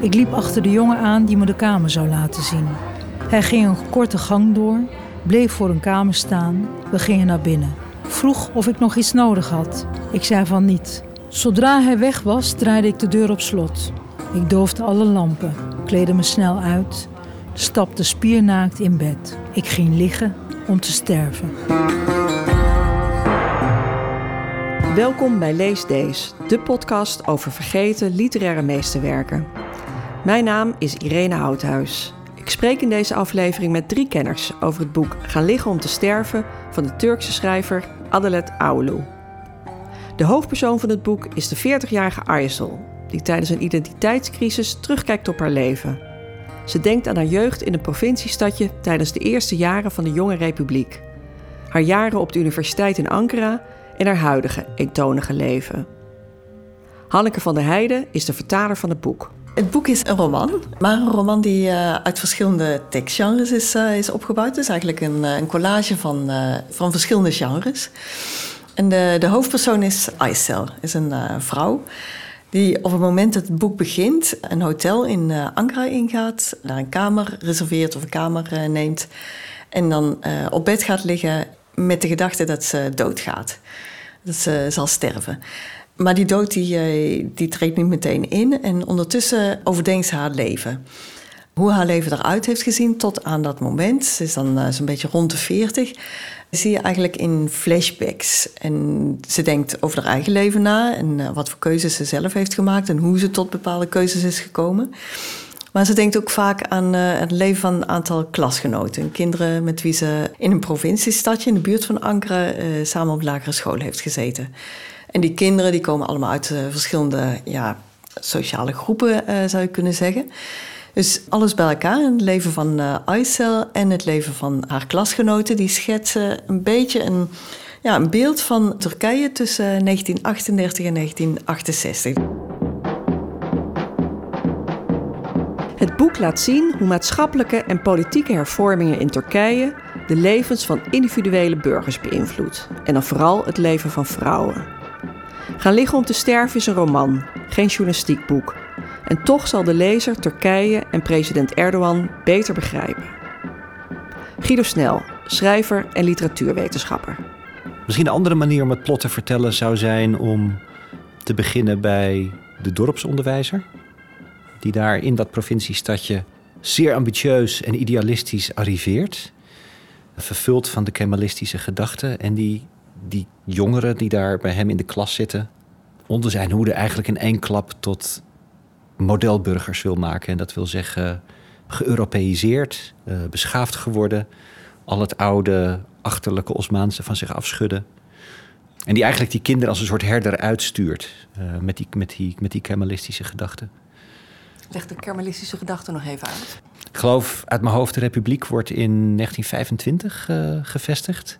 Ik liep achter de jongen aan die me de kamer zou laten zien. Hij ging een korte gang door, bleef voor een kamer staan. We gingen naar binnen. Vroeg of ik nog iets nodig had. Ik zei van niet. Zodra hij weg was, draaide ik de deur op slot. Ik doofde alle lampen, kleedde me snel uit, stapte spiernaakt in bed. Ik ging liggen om te sterven. Welkom bij Lees Days, de podcast over vergeten literaire meesterwerken. Mijn naam is Irene Houthuis. Ik spreek in deze aflevering met drie kenners over het boek Gaan liggen om te sterven van de Turkse schrijver Adalet Ağulu. De hoofdpersoon van het boek is de 40-jarige Aysel, die tijdens een identiteitscrisis terugkijkt op haar leven. Ze denkt aan haar jeugd in een provinciestadje tijdens de eerste jaren van de jonge republiek. Haar jaren op de universiteit in Ankara en haar huidige eentonige leven. Hanneke van der Heijden is de vertaler van het boek. Het boek is een roman, maar een roman die uh, uit verschillende tekstgenres is, uh, is opgebouwd. Het is eigenlijk een, een collage van, van verschillende genres. En de, de hoofdpersoon is Aysel, is een vrouw die op het moment dat het boek begint een hotel in Ankara ingaat, daar een kamer reserveert of een kamer neemt en dan op bed gaat liggen met de gedachte dat ze doodgaat. Dat ze zal sterven. Maar die dood die, eh, die treedt niet meteen in. En ondertussen overdenkt ze haar leven. Hoe haar leven eruit heeft gezien tot aan dat moment. Ze is dan uh, zo'n beetje rond de 40. Zie je eigenlijk in flashbacks. En ze denkt over haar eigen leven na. En uh, wat voor keuzes ze zelf heeft gemaakt. En hoe ze tot bepaalde keuzes is gekomen. Maar ze denkt ook vaak aan het leven van een aantal klasgenoten. Kinderen met wie ze in een provinciestadje in de buurt van Ankara samen op lagere school heeft gezeten. En die kinderen die komen allemaal uit uh, verschillende ja, sociale groepen, uh, zou je kunnen zeggen. Dus alles bij elkaar, het leven van uh, Aysel en het leven van haar klasgenoten, die schetsen een beetje een, ja, een beeld van Turkije tussen 1938 en 1968. Het boek laat zien hoe maatschappelijke en politieke hervormingen in Turkije de levens van individuele burgers beïnvloedt. En dan vooral het leven van vrouwen. Gaan liggen om te sterven is een roman, geen journalistiek boek. En toch zal de lezer Turkije en president Erdogan beter begrijpen. Guido Snel, schrijver en literatuurwetenschapper. Misschien een andere manier om het plot te vertellen zou zijn om te beginnen bij de dorpsonderwijzer. Die daar in dat provinciestadje zeer ambitieus en idealistisch arriveert. Vervuld van de kemalistische gedachten. En die die jongeren die daar bij hem in de klas zitten, onder zijn hoede eigenlijk in één klap tot modelburgers wil maken. En dat wil zeggen geëuropeïseerd, uh, beschaafd geworden, al het oude achterlijke Osmaanse van zich afschudden. En die eigenlijk die kinderen als een soort herder uitstuurt uh, met, die, met, die, met die kemalistische gedachten. Leg de kemalistische gedachten nog even uit. Ik geloof uit mijn hoofd, de Republiek wordt in 1925 uh, gevestigd.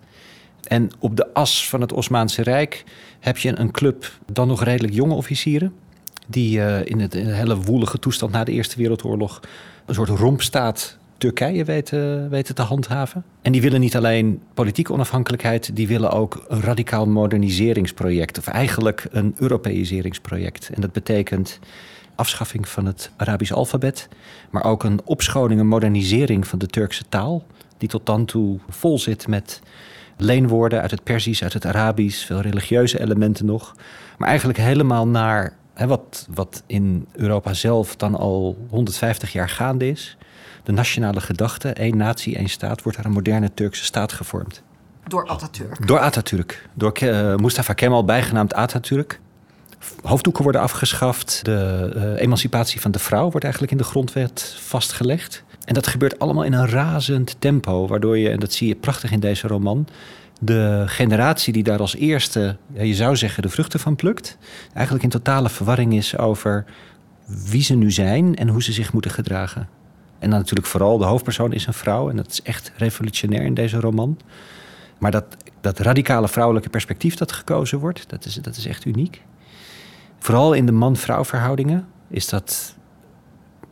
En op de as van het Osmaanse Rijk heb je een club, dan nog redelijk jonge officieren. Die uh, in, het, hele woelige toestand na de Eerste Wereldoorlog een soort rompstaat Turkije weten, weten te handhaven. En die willen niet alleen politieke onafhankelijkheid, die willen ook een radicaal moderniseringsproject. Of eigenlijk een Europeiseringsproject. En dat betekent afschaffing van het Arabisch alfabet, maar ook een opschoning, een modernisering van de Turkse taal, die tot dan toe vol zit met leenwoorden uit het Perzisch, uit het Arabisch, veel religieuze elementen nog. Maar eigenlijk helemaal naar hè, wat, wat in Europa zelf dan al 150 jaar gaande is. De nationale gedachte, één natie, één staat, wordt daar een moderne Turkse staat gevormd. Door Atatürk? Door Atatürk. Door uh, Mustafa Kemal, bijgenaamd Atatürk. Hoofddoeken worden afgeschaft. De uh, emancipatie van de vrouw wordt eigenlijk in de grondwet vastgelegd. En dat gebeurt allemaal in een razend tempo, waardoor je, en dat zie je prachtig in deze roman, de generatie die daar als eerste, je zou zeggen, de vruchten van plukt, eigenlijk in totale verwarring is over wie ze nu zijn en hoe ze zich moeten gedragen. En dan natuurlijk vooral de hoofdpersoon is een vrouw en dat is echt revolutionair in deze roman. Maar dat, dat radicale vrouwelijke perspectief dat gekozen wordt, dat is, dat is echt uniek. Vooral in de man-vrouw verhoudingen is dat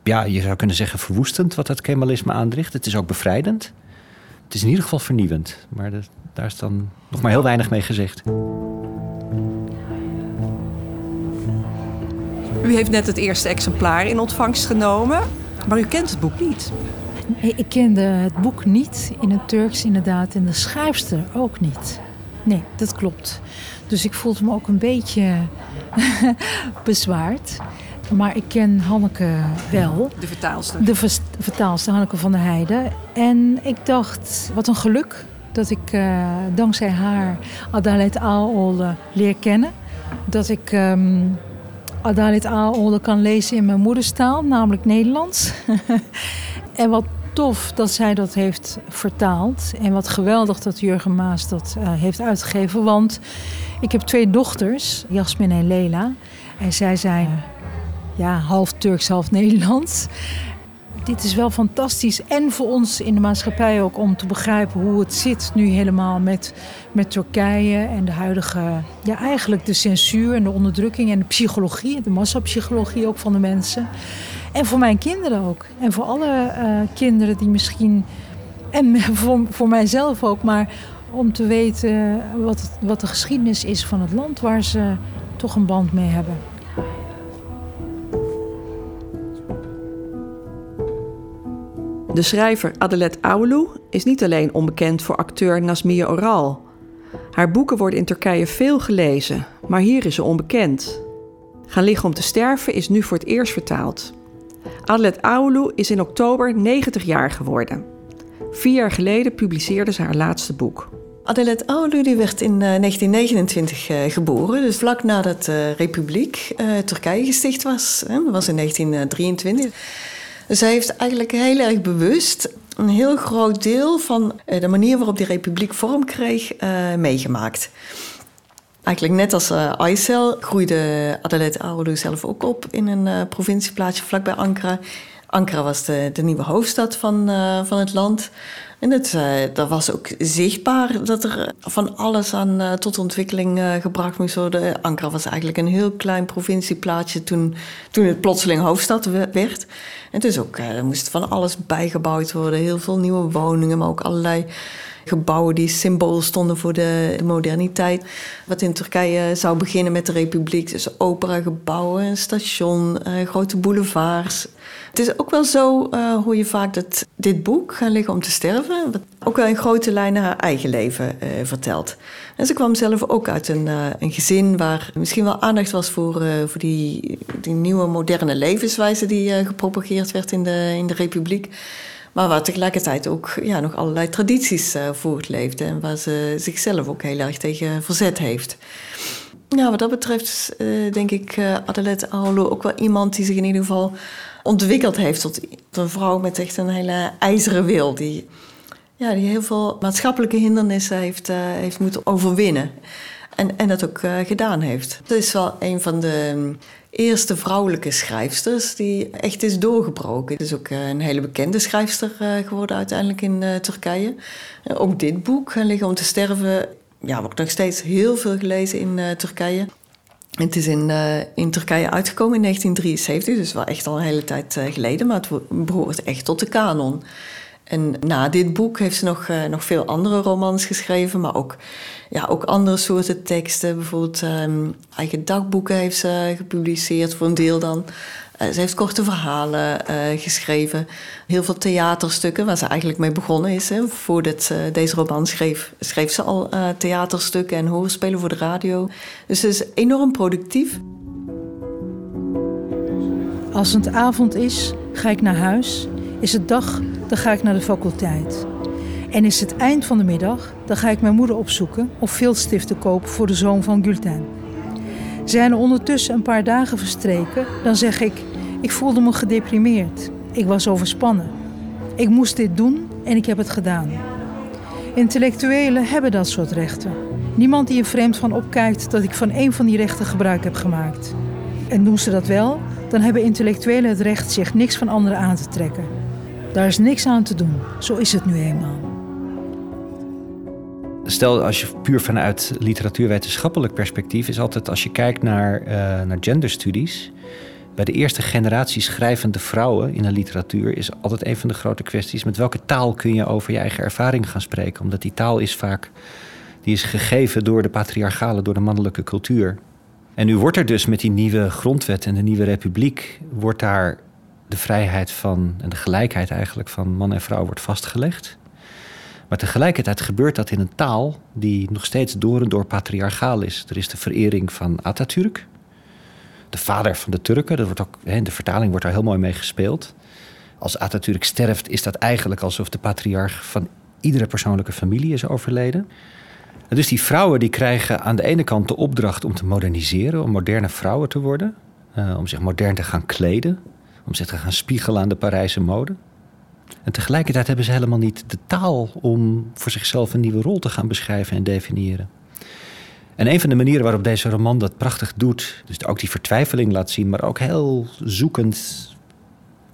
ja, je zou kunnen zeggen verwoestend wat dat kemalisme aandricht. Het is ook bevrijdend. Het is in ieder geval vernieuwend. Maar de, daar is dan nog maar heel weinig mee gezegd. U heeft net het eerste exemplaar in ontvangst genomen, maar u kent het boek niet. Nee, ik kende het boek niet in het Turks inderdaad en de schrijfster ook niet. Nee, dat klopt. Dus ik voelde me ook een beetje bezwaard. Maar ik ken Hanneke wel. De vertaalster. De vertaalster Hanneke van der Heijden. En ik dacht, wat een geluk dat ik eh, dankzij haar Adalet Aolde leer kennen. Dat ik ehm Adalet Aolde kan lezen in mijn moederstaal, namelijk Nederlands. en wat tof dat zij dat heeft vertaald. En wat geweldig dat Jurgen Maas dat eh, heeft uitgegeven. Want ik heb twee dochters, Jasmin en Lela. En zij zijn ja, half Turks, half Nederlands. Dit is wel fantastisch. En voor ons in de maatschappij ook om te begrijpen hoe het zit nu helemaal met, met Turkije en de huidige, ja, eigenlijk de censuur en de onderdrukking en de psychologie, de massapsychologie ook van de mensen. En voor mijn kinderen ook. En voor alle eh, kinderen die misschien, en voor, voor mijzelf ook, maar om te weten wat, wat de geschiedenis is van het land waar ze toch een band mee hebben. De schrijver Adelet Aulu is niet alleen onbekend voor acteur Nazmiye Oral. Haar boeken worden in Turkije veel gelezen, maar hier is ze onbekend. Gaan liggen om te sterven is nu voor het eerst vertaald. Adelet Aulu is in oktober 90 jaar geworden. Vier jaar geleden publiceerde ze haar laatste boek. Adelet Aulu die werd in eh, 1929 eh, geboren, dus vlak nadat de Republiek eh, Turkije gesticht was. Dat was in 1923. Zij heeft eigenlijk heel erg bewust een heel groot deel van eh, de manier waarop die Republiek vorm kreeg eh, meegemaakt. Eigenlijk net als eh Aysel groeide Adalet Aulu zelf ook op in een eh, provincieplaatsje vlakbij Ankara. Ankara was de, de nieuwe hoofdstad van, eh, van het land. En het, dat was ook zichtbaar dat er van alles aan eh, tot ontwikkeling gebracht moest worden. Ankara was eigenlijk een heel klein provincieplaatsje toen, toen het plotseling hoofdstad we- werd. En dus ook, er moest van alles bijgebouwd worden. Heel veel nieuwe woningen, maar ook allerlei gebouwen die symbool stonden voor de, de moderniteit. Wat in Turkije zou beginnen met de republiek. Dus operagebouwen, een station, eh, grote boulevards. Het is ook wel zo, eh, hoor je vaak, dat dit boek, Gaan liggen om te sterven... wat ook wel in grote lijnen haar eigen leven eh, vertelt. En ze kwam zelf ook uit een, een gezin waar misschien wel aandacht was... voor, voor die, die nieuwe moderne levenswijze die gepropageerd werd in de, in de republiek... Maar waar tegelijkertijd ook ja, nog allerlei tradities uh, voortleefde. En waar ze zichzelf ook heel erg tegen verzet heeft. Ja, wat dat betreft uh, denk ik uh, Adelet Aulu ook wel iemand die zich in ieder geval ontwikkeld heeft tot een vrouw met echt een hele ijzeren wil. Die, ja, die heel veel maatschappelijke hindernissen heeft, heeft moeten overwinnen. En, en dat ook gedaan heeft. Dat is wel een van de eerste vrouwelijke schrijfsters die echt is doorgebroken. Het is ook een hele bekende schrijfster geworden uiteindelijk in uh, Turkije. Ook dit boek, Liggen om te sterven, ja, wordt nog steeds heel veel gelezen in Turkije. Het is in, in Turkije uitgekomen in 1973, dus wel echt al een hele tijd geleden, maar het behoort echt tot de kanon. En na dit boek heeft ze nog, uh, nog veel andere romans geschreven, maar ook, ja, ook andere soorten teksten. Bijvoorbeeld um, eigen dagboeken heeft ze gepubliceerd, voor een deel dan. Uh, ze heeft korte verhalen uh, geschreven. Heel veel theaterstukken, waar ze eigenlijk mee begonnen is. Hè. Voordat ze deze roman schreef, schreef ze al theaterstukken en hoorspelen voor de radio. Dus ze is enorm productief. Als het avond is, ga ik naar huis. Is het dag, dan ga ik naar de faculteit. En is het eind van de middag, dan ga ik mijn moeder opzoeken of viltstiften kopen voor de zoon van Gulten. Zijn er ondertussen een paar dagen verstreken, dan zeg ik: Ik voelde me gedeprimeerd. Ik was overspannen. Ik moest dit doen en ik heb het gedaan. Intellectuelen hebben dat soort rechten. Niemand die er vreemd van opkijkt dat ik van een van die rechten gebruik heb gemaakt. En doen ze dat wel, dan hebben intellectuelen het recht zich niks van anderen aan te trekken. Daar is niks aan te doen. Zo is het nu eenmaal. Stel, als je puur vanuit literatuurwetenschappelijk perspectief is altijd als je kijkt naar, uh, naar genderstudies. Bij de eerste generatie schrijvende vrouwen in de literatuur is altijd een van de grote kwesties: met welke taal kun je over je eigen ervaring gaan spreken? Omdat die taal is vaak die is gegeven door de patriarchale, door de mannelijke cultuur. En nu wordt er dus met die nieuwe grondwet en de nieuwe republiek... wordt daar de vrijheid van en de gelijkheid eigenlijk van man en vrouw wordt vastgelegd. Maar tegelijkertijd gebeurt dat in een taal die nog steeds door en door patriarchaal is. Er is de verering van Atatürk, de vader van de Turken. Dat wordt ook, de vertaling wordt daar heel mooi mee gespeeld. Als Atatürk sterft, is dat eigenlijk alsof de patriarch van iedere persoonlijke familie is overleden. En dus die vrouwen die krijgen aan de ene kant de opdracht om te moderniseren, om moderne vrouwen te worden, uh, om zich modern te gaan kleden, om zich te gaan spiegelen aan de Parijse mode. En tegelijkertijd hebben ze helemaal niet de taal om voor zichzelf een nieuwe rol te gaan beschrijven en definiëren. En een van de manieren waarop deze roman dat prachtig doet, dus ook die vertwijfeling laat zien, maar ook heel zoekend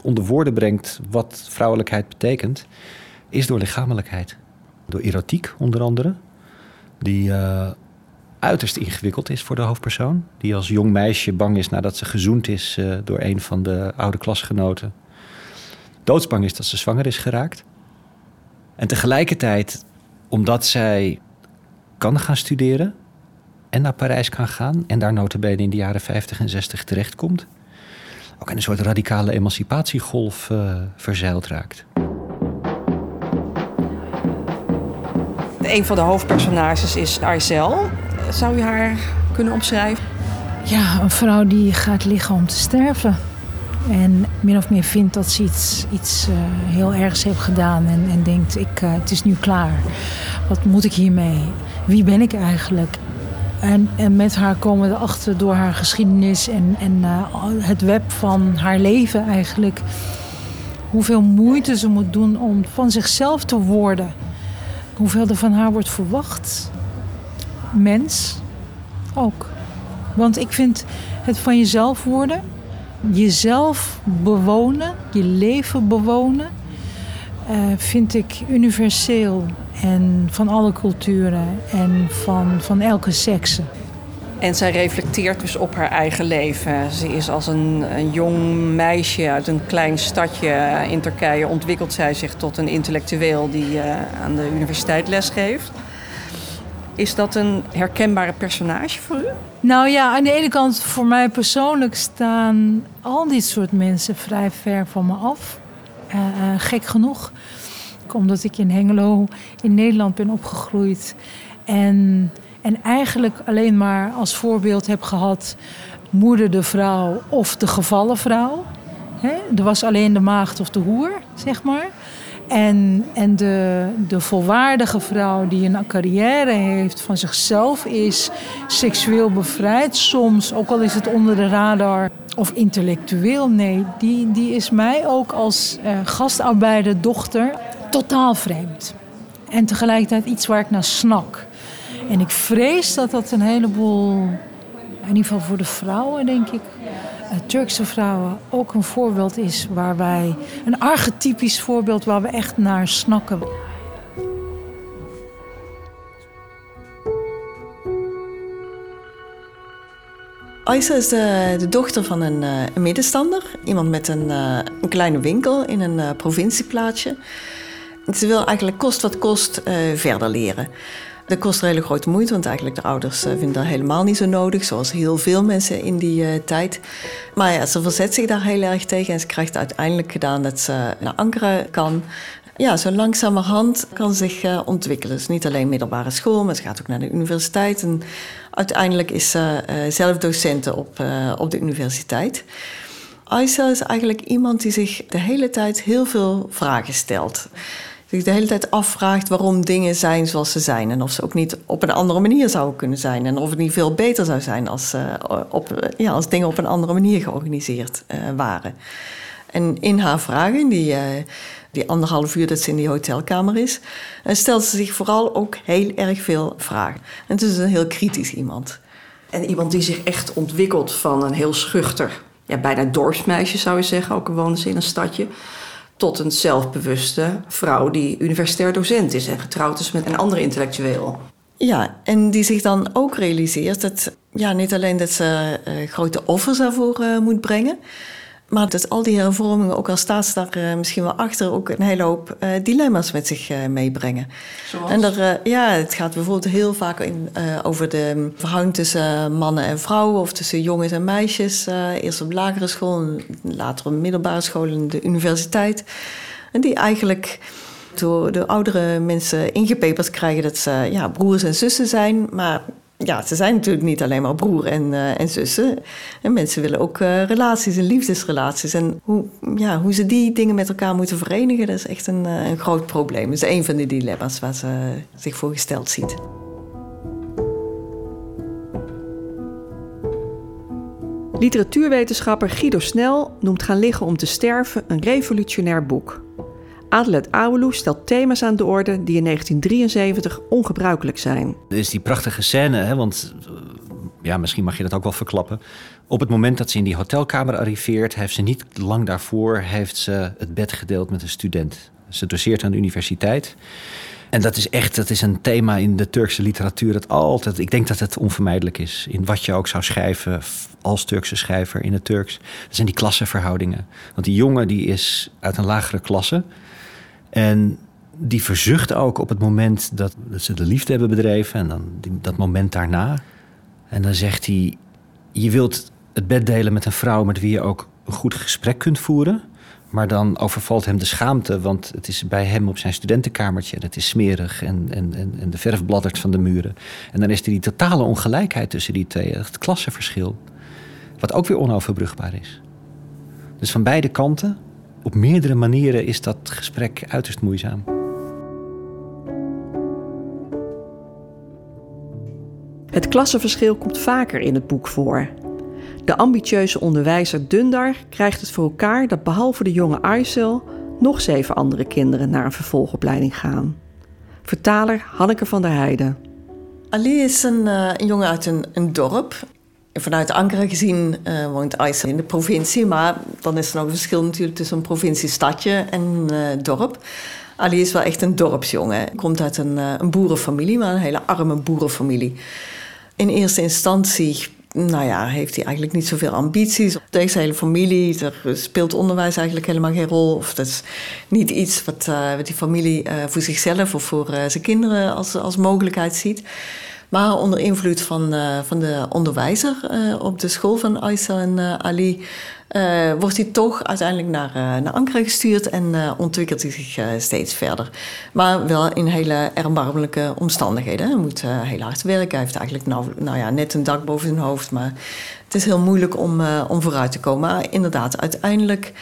onder woorden brengt wat vrouwelijkheid betekent, is door lichamelijkheid. Door erotiek onder andere, die uh, uiterst ingewikkeld is voor de hoofdpersoon. Die als jong meisje bang is nadat ze gezoend is uh, door een van de oude klasgenoten. Doodsbang is dat ze zwanger is geraakt. En tegelijkertijd, omdat zij kan gaan studeren en naar Parijs kan gaan... en daar notabene in de jaren 50 en 60 terechtkomt... ook in een soort radicale emancipatiegolf uh, verzeild raakt. Een van de hoofdpersonages is Arcel. Zou je haar kunnen omschrijven? Ja, een vrouw die gaat liggen om te sterven. En min of meer vindt dat ze iets, iets uh, heel ergs heeft gedaan. En, en denkt, ik, uh, het is nu klaar. Wat moet ik hiermee? Wie ben ik eigenlijk? En, en met haar komen we erachter door haar geschiedenis en, en uh, het web van haar leven eigenlijk. Hoeveel moeite ze moet doen om van zichzelf te worden. Hoeveel er van haar wordt verwacht. Mens ook. Want ik vind het van jezelf worden, jezelf bewonen, je leven bewonen, uh, vind ik universeel en van alle culturen en van, van elke sekse. En zij reflecteert dus op haar eigen leven. Ze is als een, een, jong meisje uit een klein stadje in Turkije ontwikkelt zij zich tot een intellectueel die uh, aan de universiteit lesgeeft. Is dat een herkenbare personage voor u? Nou ja, aan de ene kant voor mij persoonlijk staan al dit soort mensen vrij ver van me af. Uh, uh, gek genoeg. Omdat ik in Hengelo in Nederland ben opgegroeid. En, en eigenlijk alleen maar als voorbeeld heb gehad moeder de vrouw of de gevallen vrouw. Er was alleen de maagd of de hoer, zeg maar. En, en de, de volwaardige vrouw die een carrière heeft, van zichzelf is, seksueel bevrijd soms, ook al is het onder de radar, of intellectueel, nee, die, die is mij ook als uh, gastarbeider, dochter, totaal vreemd. En tegelijkertijd iets waar ik naar snak. En ik vrees dat dat een heleboel, in ieder geval voor de vrouwen, denk ik, Turkse vrouwen ook een voorbeeld is waar wij, een archetypisch voorbeeld waar we echt naar snakken. Aisa is de, dochter van een, uh, een, middenstander. Iemand met een, uh, een kleine winkel in een provincieplaatsje. Ze wil eigenlijk kost wat kost verder leren. Dat kost hele grote moeite, want eigenlijk de ouders vinden dat helemaal niet zo nodig, zoals heel veel mensen in die uh, tijd. Maar ja, ze verzet zich daar heel erg tegen en ze krijgt uiteindelijk gedaan dat ze naar Ankara kan. Ja, zo langzamerhand kan zich uh, ontwikkelen. Dus niet alleen middelbare school, maar ze gaat ook naar de universiteit. En uiteindelijk is ze uh, zelf docenten op, op de universiteit. Aisha is eigenlijk iemand die zich de hele tijd heel veel vragen stelt zich de hele tijd afvraagt waarom dingen zijn zoals ze zijn. En of ze ook niet op een andere manier zouden kunnen zijn. En of het niet veel beter zou zijn als, uh, op, ja, als dingen op een andere manier georganiseerd uh, waren. En in haar vragen, die, uh, die anderhalf uur dat ze in die hotelkamer is, stelt ze zich vooral ook heel erg veel vragen. En het is een heel kritisch iemand. En iemand die zich echt ontwikkelt van een heel schuchter, ja, bijna dorpsmeisje zou je zeggen, ook wonen ze in een stadje tot een zelfbewuste vrouw die universitair docent is en getrouwd is met een andere intellectueel. Ja, en die zich dan ook realiseert dat ja, niet alleen dat ze uh, grote offers daarvoor uh, moet brengen, Maar dat al die hervormingen, ook al staat ze daar uh, misschien wel achter, ook een hele hoop uh, dilemma's met zich uh, meebrengen. Zoals? En er, ja, het gaat bijvoorbeeld heel vaak in, over de verhouding tussen mannen en vrouwen of tussen jongens en meisjes. eerst op lagere school, later op middelbare school en de universiteit. En die eigenlijk door de oudere mensen ingepeperd krijgen dat ze ja, broers en zussen zijn. Maar ja, ze zijn natuurlijk niet alleen maar broer en, uh, en zussen. En mensen willen ook uh, relaties en liefdesrelaties. En hoe, ja, hoe ze die dingen met elkaar moeten verenigen, dat is echt een, uh, een groot probleem. Dat is een van de dilemma's waar ze zich voor gesteld ziet. Literatuurwetenschapper Guido Snel noemt Gaan liggen om te sterven een revolutionair boek. Adelet Aoulou stelt thema's aan de orde die in 1973 ongebruikelijk zijn. Er is die prachtige scène, hè, want eh, ja, misschien mag je dat ook wel verklappen. Op het moment dat ze in die hotelkamer arriveert, heeft ze niet lang daarvoor heeft ze het bed gedeeld met een student. Ze doseert aan de universiteit. En dat is echt dat is een thema in de Turkse literatuur dat altijd. Ik denk dat het onvermijdelijk is. In wat je ook zou schrijven als Turkse schrijver in het Turks. Dat zijn die klassenverhoudingen. Want die jongen die is uit een lagere klasse. En die verzucht ook op het moment dat, ze de liefde hebben bedreven. En dan dat moment daarna. En dan zegt hij: Je wilt het bed delen met een vrouw met wie je ook een goed gesprek kunt voeren. Maar dan overvalt hem de schaamte, want het is bij hem op zijn studentenkamertje. Het is smerig en, en, en, en de verf bladdert van de muren. En dan is er die totale ongelijkheid tussen die twee, het klassenverschil. Wat ook weer onoverbrugbaar is. Dus van beide kanten op meerdere manieren is dat gesprek uiterst moeizaam. Het klassenverschil komt vaker in het boek voor. De ambitieuze onderwijzer Dundar krijgt het voor elkaar dat behalve de jonge Aysel nog zeven andere kinderen naar een vervolgopleiding gaan. Vertaler Hanneke van der Heijden. Ali is een, uh, een jongen uit een, een dorp Vanuit Ankara gezien uh, woont Aysel in de provincie, maar dan is er nog een verschil natuurlijk tussen een provinciestadje en een uh, dorp. Ali is wel echt een dorpsjongen. Komt uit een, uh, een boerenfamilie, maar een hele arme boerenfamilie. In eerste instantie nou ja, heeft hij eigenlijk niet zoveel ambities. Deze hele familie, er speelt onderwijs eigenlijk helemaal geen rol. Of dat is niet iets wat, wat die familie voor zichzelf of voor zijn kinderen als, als mogelijkheid ziet. Maar onder invloed van, uh, van de onderwijzer uh, op de school van Aysel en uh, Ali... wordt hij toch uiteindelijk naar, naar Ankara gestuurd... en ontwikkelt hij zich steeds verder. Maar wel in hele erbarmelijke omstandigheden. Hij moet heel hard werken. Hij heeft eigenlijk nou, nou ja, net een dak boven zijn hoofd. Maar het is heel moeilijk om, om vooruit te komen. Maar inderdaad, uiteindelijk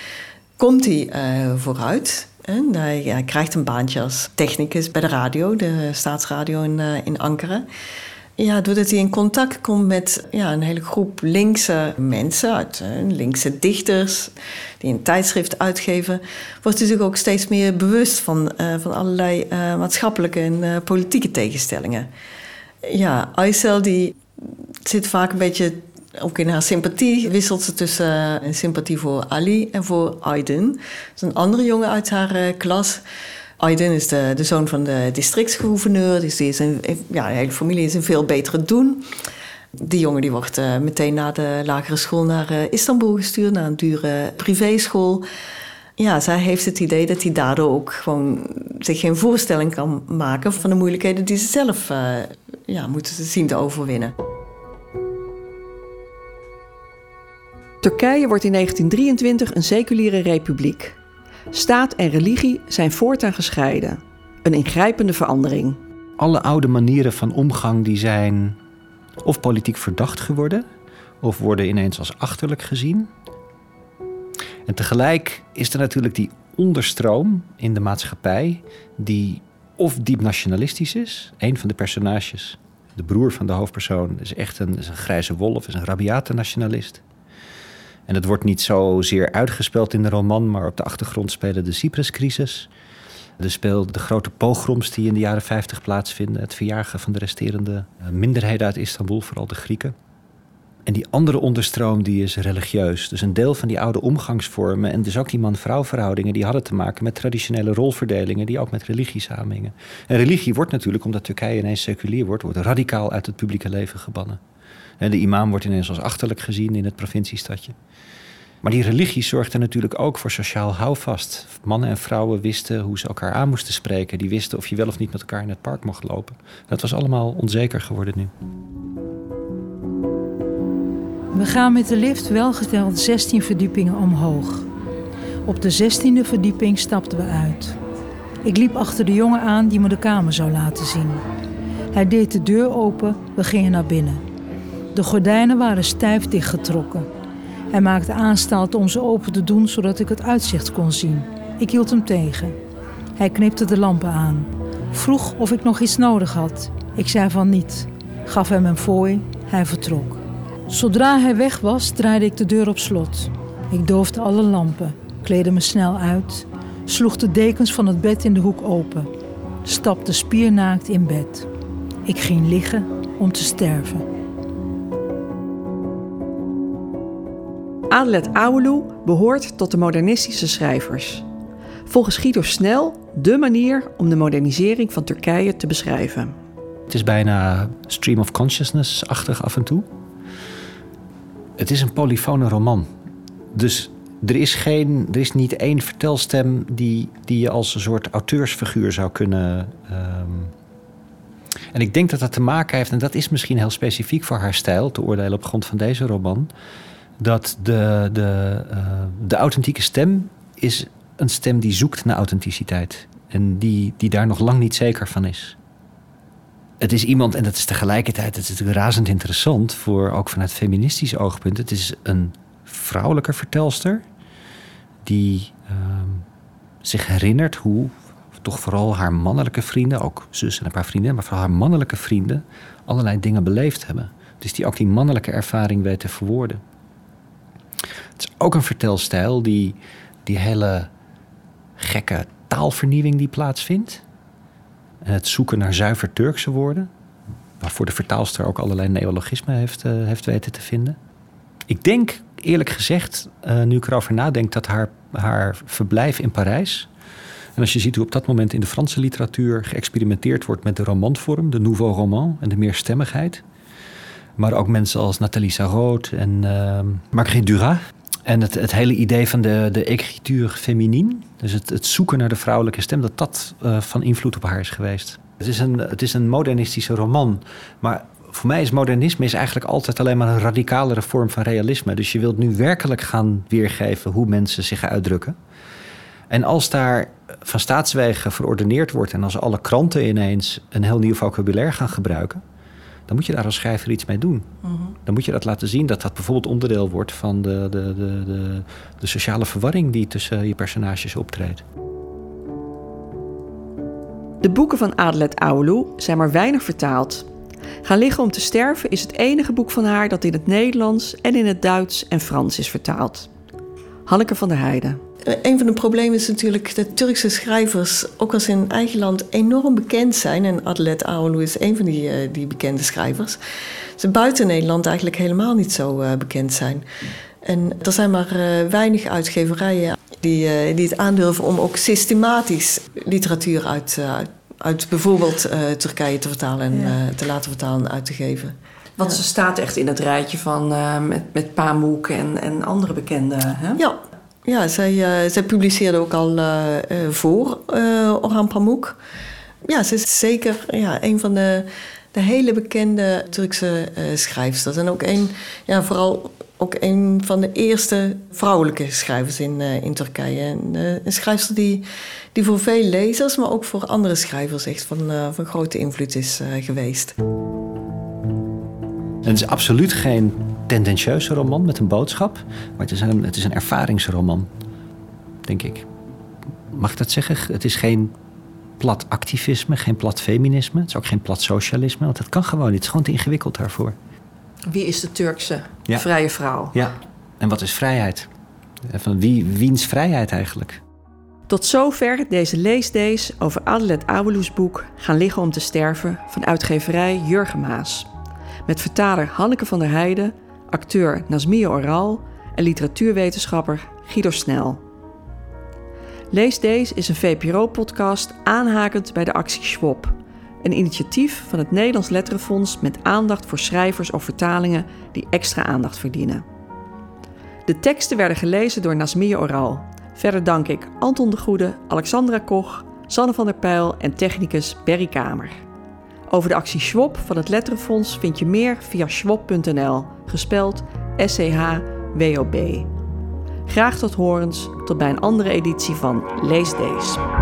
komt hij vooruit... En hij, hij, krijgt een baantje als technicus bij de radio, de staatsradio in, uh, in Ankara. Ja, doordat hij in contact komt met ja, een hele groep linkse mensen, uh, linkse dichters, die een tijdschrift uitgeven, wordt hij zich ook steeds meer bewust van, van allerlei maatschappelijke en politieke tegenstellingen. Ja, Aysel die zit vaak een beetje ook in haar sympathie wisselt ze tussen uh, een sympathie voor Ali en voor Aydin. Dat is een andere jongen uit haar uh, klas. Aydin is de, zoon van de districtsgouverneur. Dus die is een, ja, de hele familie is een veel betere doen. Die jongen die wordt meteen na de lagere school naar Istanbul gestuurd, naar een dure privéschool. Ja, zij heeft het idee dat hij daardoor ook gewoon zich geen voorstelling kan maken van de moeilijkheden die ze zelf ja, moeten zien te overwinnen. Turkije wordt in 1923 een seculiere republiek. Staat en religie zijn voortaan gescheiden. Een ingrijpende verandering. Alle oude manieren van omgang die zijn of politiek verdacht geworden, of worden ineens als achterlijk gezien. En tegelijk is er natuurlijk die onderstroom in de maatschappij die of diep nationalistisch is. Een van de personages, de broer van de hoofdpersoon, is echt een, is een grijze wolf, is een rabiate nationalist. En het wordt niet zozeer uitgespeeld in de roman, maar op de achtergrond spelen de Cypruscrisis. Er speelt de grote pogroms die in de jaren 50 plaatsvinden. Het verjagen van de resterende eh, minderheden uit Istanbul, vooral de Grieken. En die andere onderstroom die is religieus. Dus een deel van die oude omgangsvormen en dus ook die man-vrouw verhoudingen... die hadden te maken met traditionele rolverdelingen die ook met religie samenhingen. En religie wordt natuurlijk, omdat Turkije ineens seculier wordt... wordt radicaal uit het publieke leven gebannen. De imam wordt ineens als achterlijk gezien in het provinciestadje. Maar die religie zorgde natuurlijk ook voor sociaal houvast. Mannen en vrouwen wisten hoe ze elkaar aan moesten spreken. Die wisten of je wel of niet met elkaar in het park mocht lopen. Dat was allemaal onzeker geworden nu. We gaan met de lift welgeteld 16 verdiepingen omhoog. Op de 16e verdieping stapten we uit. Ik liep achter de jongen aan die me de kamer zou laten zien. Hij deed de deur open, we gingen naar binnen. De gordijnen waren stijf dichtgetrokken. Hij maakte aanstalten om ze open te doen zodat ik het uitzicht kon zien. Ik hield hem tegen. Hij knipte de lampen aan. Vroeg of ik nog iets nodig had. Ik zei van niet. Gaf hem een fooi. Hij vertrok. Zodra hij weg was, draaide ik de deur op slot. Ik doofde alle lampen, kleedde me snel uit, sloeg de dekens van het bed in de hoek open, stapte spiernaakt in bed. Ik ging liggen om te sterven. Adelet Aoulou behoort tot de modernistische schrijvers. Volgens Guido Snel de manier om de modernisering van Turkije te beschrijven. Het is bijna stream of consciousness-achtig af en toe. Het is een polyfone roman. Dus er is, geen, er is niet één vertelstem die, die je als een soort auteursfiguur zou kunnen. ehm, En ik denk dat dat te maken heeft, en dat is misschien heel specifiek voor haar stijl, te oordelen op grond van deze roman. Dat de, de, eh, de authentieke stem is een stem die zoekt naar authenticiteit. En die, die daar nog lang niet zeker van is het is iemand, en dat is tegelijkertijd het is natuurlijk razend interessant, voor ook vanuit feministisch oogpunt. Het is een vrouwelijke vertelster die ehm, zich herinnert hoe toch vooral haar mannelijke vrienden, ook zus en een paar vrienden, maar vooral haar mannelijke vrienden, allerlei dingen beleefd hebben. Dus die ook die mannelijke ervaring weet te verwoorden. Het is ook een vertelstijl die die hele gekke taalvernieuwing die plaatsvindt. En het zoeken naar zuiver Turkse woorden. Waarvoor de vertaalster ook allerlei neologismen heeft, eh, heeft weten te vinden. Ik denk eerlijk gezegd, eh, nu ik erover nadenk, dat haar, haar verblijf in Parijs. En als je ziet hoe op dat moment in de Franse literatuur geëxperimenteerd wordt met de romanvorm, de nouveau roman en de meerstemmigheid. Maar ook mensen als Nathalie Sarraute en uh, Marguerite Duras. En het, het hele idee van de, de écriture féminine, dus het, het zoeken naar de vrouwelijke stem, dat dat uh, van invloed op haar is geweest. Het is, een, het is een modernistische roman, maar voor mij is modernisme is eigenlijk altijd alleen maar een radicalere vorm van realisme. Dus je wilt nu werkelijk gaan weergeven hoe mensen zich uitdrukken. En als daar van staatswegen verordeneerd wordt en als alle kranten ineens een heel nieuw vocabulaire gaan gebruiken, dan moet je daar als schrijver iets mee doen. Mm-hmm. Dan moet je dat laten zien dat dat bijvoorbeeld onderdeel wordt van de, de, de, de, de sociale verwarring die tussen je personages optreedt. De boeken van Adelet Aoulou zijn maar weinig vertaald. Gaan liggen om te sterven is het enige boek van haar dat in het Nederlands en in het Duits en Frans is vertaald. Hanneke van der Heijden. Een van de problemen is natuurlijk dat Turkse schrijvers, ook als in eigen land, enorm bekend zijn. En Adelet Aoulou is een van die, uh, die bekende schrijvers. Ze buiten Nederland eigenlijk helemaal niet zo uh, bekend zijn. En er zijn maar uh, weinig uitgeverijen die, die het aandurven om ook systematisch literatuur uit, uit bijvoorbeeld Turkije te vertalen en ja. te laten vertalen en uit te geven. Want ja. ze staat echt in het rijtje van met, met Pamuk en, en andere bekende. Hè? Ja, ja, zij, uh, zij publiceerde ook al uh, uh, voor Orhan Pamuk. Ja, ze is zeker ja, een van de, de hele bekende Turkse schrijfsters. En ook een, ja, vooral ook een van de eerste vrouwelijke schrijvers in, in Turkije. En, een schrijfster die, die voor veel lezers, maar ook voor andere schrijvers echt van, van grote invloed is geweest. Het is absoluut geen tendentieuze roman met een boodschap. Maar het is een, het is een ervaringsroman, denk ik. Mag ik dat zeggen? Het is geen plat activisme, geen plat feminisme. Het is ook geen plat socialisme, want dat kan gewoon niet. Het is gewoon te ingewikkeld daarvoor. Wie is de Turkse ja. vrije vrouw? Ja, en wat is vrijheid? Van wie, wiens vrijheid eigenlijk? Tot zover deze leesdays over Adelet Aoulou's boek Gaan liggen om te sterven van uitgeverij Jurgen Maas. Met vertaler Hanneke van der Heijden acteur Nazmia Oral en literatuurwetenschapper Guido Snel. Lees Deze is een VPRO-podcast aanhakend bij de actie Schwab, een initiatief van het Nederlands Letterenfonds met aandacht voor schrijvers of vertalingen die extra aandacht verdienen. De teksten werden gelezen door Nasmia Oral. Verder dank ik Anton de Goede, Alexandra Koch, Sanne van der Pijl en technicus Berry Kamer. Over de actie Schwab van het Letterenfonds vind je meer via schwab.nl, gespeld S-C-H-W-O-B. Graag tot horens, tot bij een andere editie van Lees Deze.